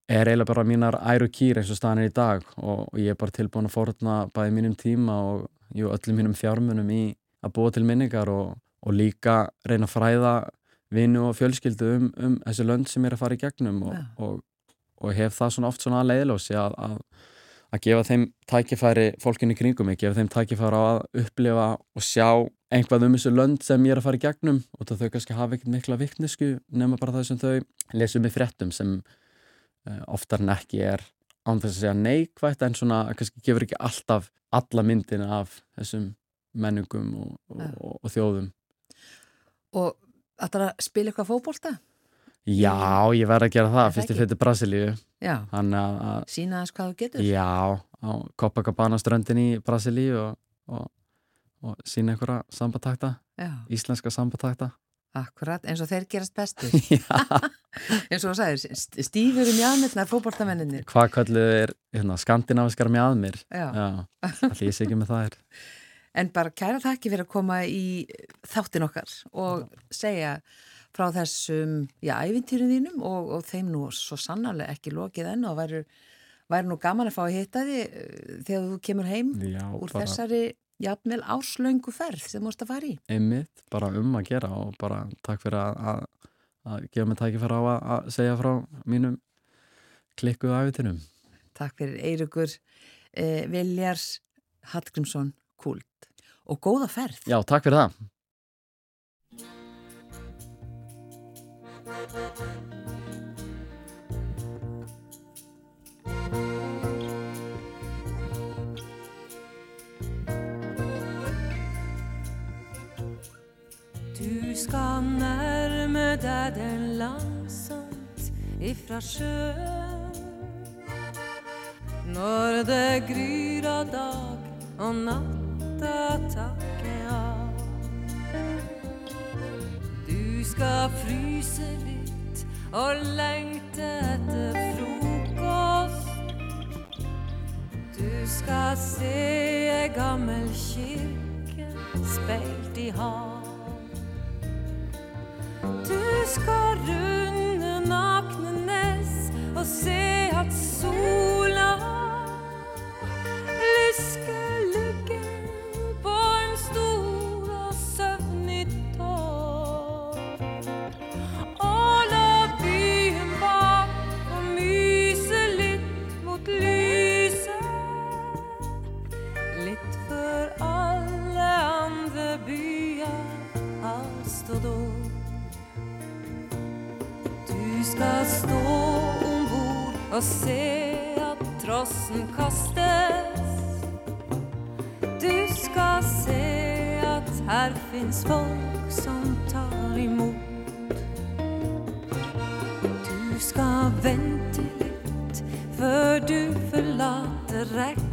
er eiginlega bara mínar æru kýr eins og staðan er í dag og ég er bara tilbúin að forðna bæði mínum tíma og jú, öllum mínum fjármunum í að búa til minningar og, og líka reyna að fræða vinnu og fjölskyldu um, um þessi lönd sem er að fara í gegnum og, ja. og, og hef það svona oft svona að leiðlósi að, að, að gefa þeim tækifæri fólkinni kringum mig, gefa þeim tækifæri á að upplifa og sjá einhvað um þessu lönd sem ég er að fara í gegnum og þau kannski hafa ekkert mikla viktnesku nema bara það sem þau lesum í fréttum sem uh, oftar en ekki er án þess að segja neikvægt en svona kannski gefur ekki alltaf alla myndin af þessum menningum og, og, og þjóðum Og ætlar að spila eitthvað fókbólta? Já, ég verði að gera það fyrst ég fyrir Brasilíu. Sína þess hvað þú getur? Já, á Copacabana ströndin í Brasilíu og, og sína einhverja sambatakta Íslenska sambatakta. Akkurat, eins og þeir gerast bestur [LAUGHS] [LAUGHS] eins og þú sagðir stífur í mjadmirna fókbóltamenninir Hvað kalluð er hérna, skandinaviskar mjadmir allir ég sé ekki með það er [LAUGHS] En bara kæra þakki fyrir að koma í þáttin okkar og segja frá þessum, já, ævintýrun þínum og, og þeim nú svo sannarlega ekki lokið enn og væri, væri nú gaman að fá að hitta því eh, þegar þú kemur heim já, úr bara, þessari, jafnvel, áslöngu ferð sem þú múst að fara í. Einmitt, bara um að gera og bara takk fyrir að, að, að gefa mig takk fyrir að, að segja frá mínum klikkuðu ævintýrum. Takk fyrir Eirikur eh, Viljars Hallgrímsson Kult og góða ferð. Já, takk fyrir það. Du skal nærme deg den langsomt ifra sjøen Når det gryr av dag og natt taket av. Du skal fryse litt og lengte etter frokost. Du skal se ei gammel kirke speilt i hav. Du skal runde nakne nes og se at sola og se at trossen kastes. Du skal se at her fins folk som tar imot. Du skal vente litt før du forlater rekka.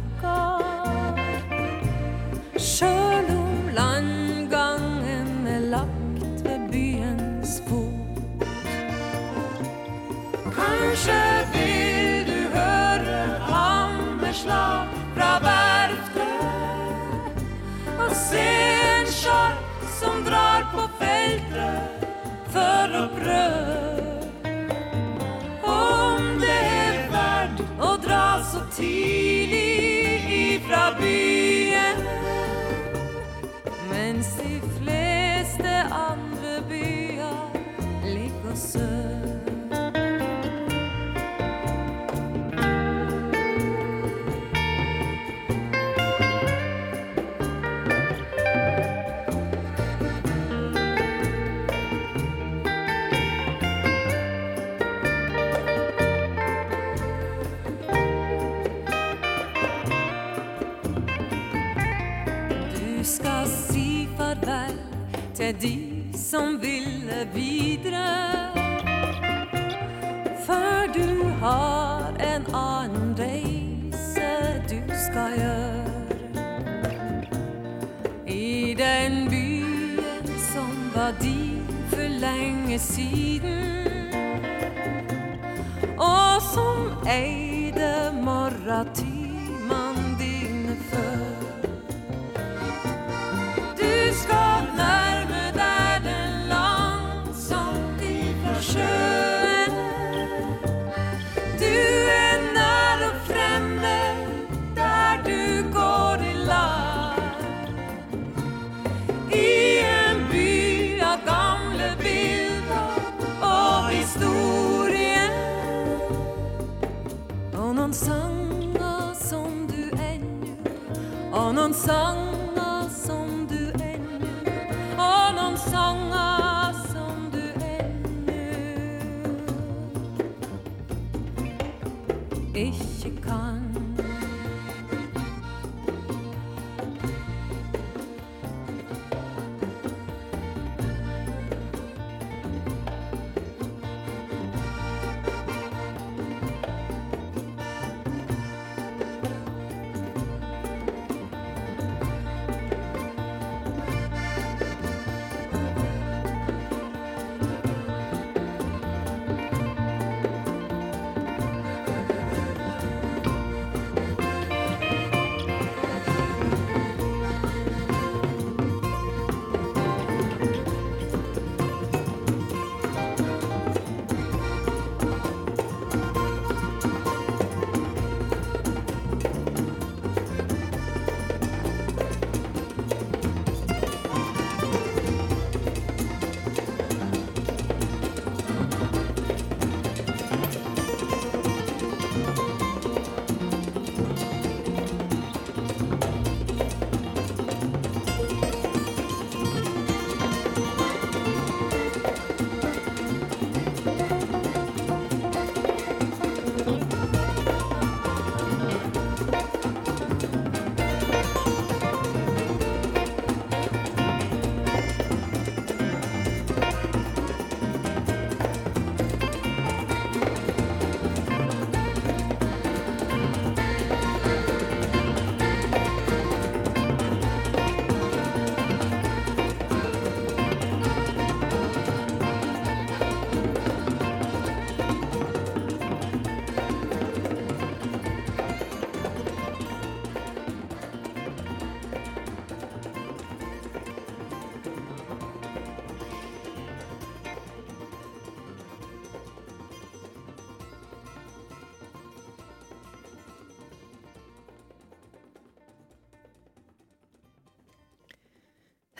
Lenge siden. Og som eide morgentimene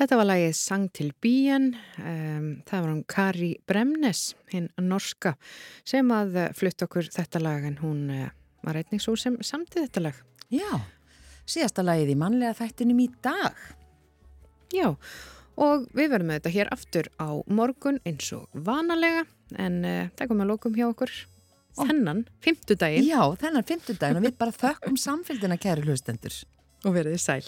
Þetta var lagið Sang til bíjan, um, það var hún Kari Bremnes, hinn norska, sem að eh, flutt okkur þetta lag en hún uh, var einnig svo sem samtið þetta lag. Já, síðasta lagið í mannlega þættinum í dag. Já, og við verðum með þetta hér aftur á morgun eins og vanalega, en uh, það komum að lókum hjá okkur þennan, fymtudaginn. Já, þennan fymtudaginn og við bara þökkum samfélgina kæri hlustendur. Og verðið sæl.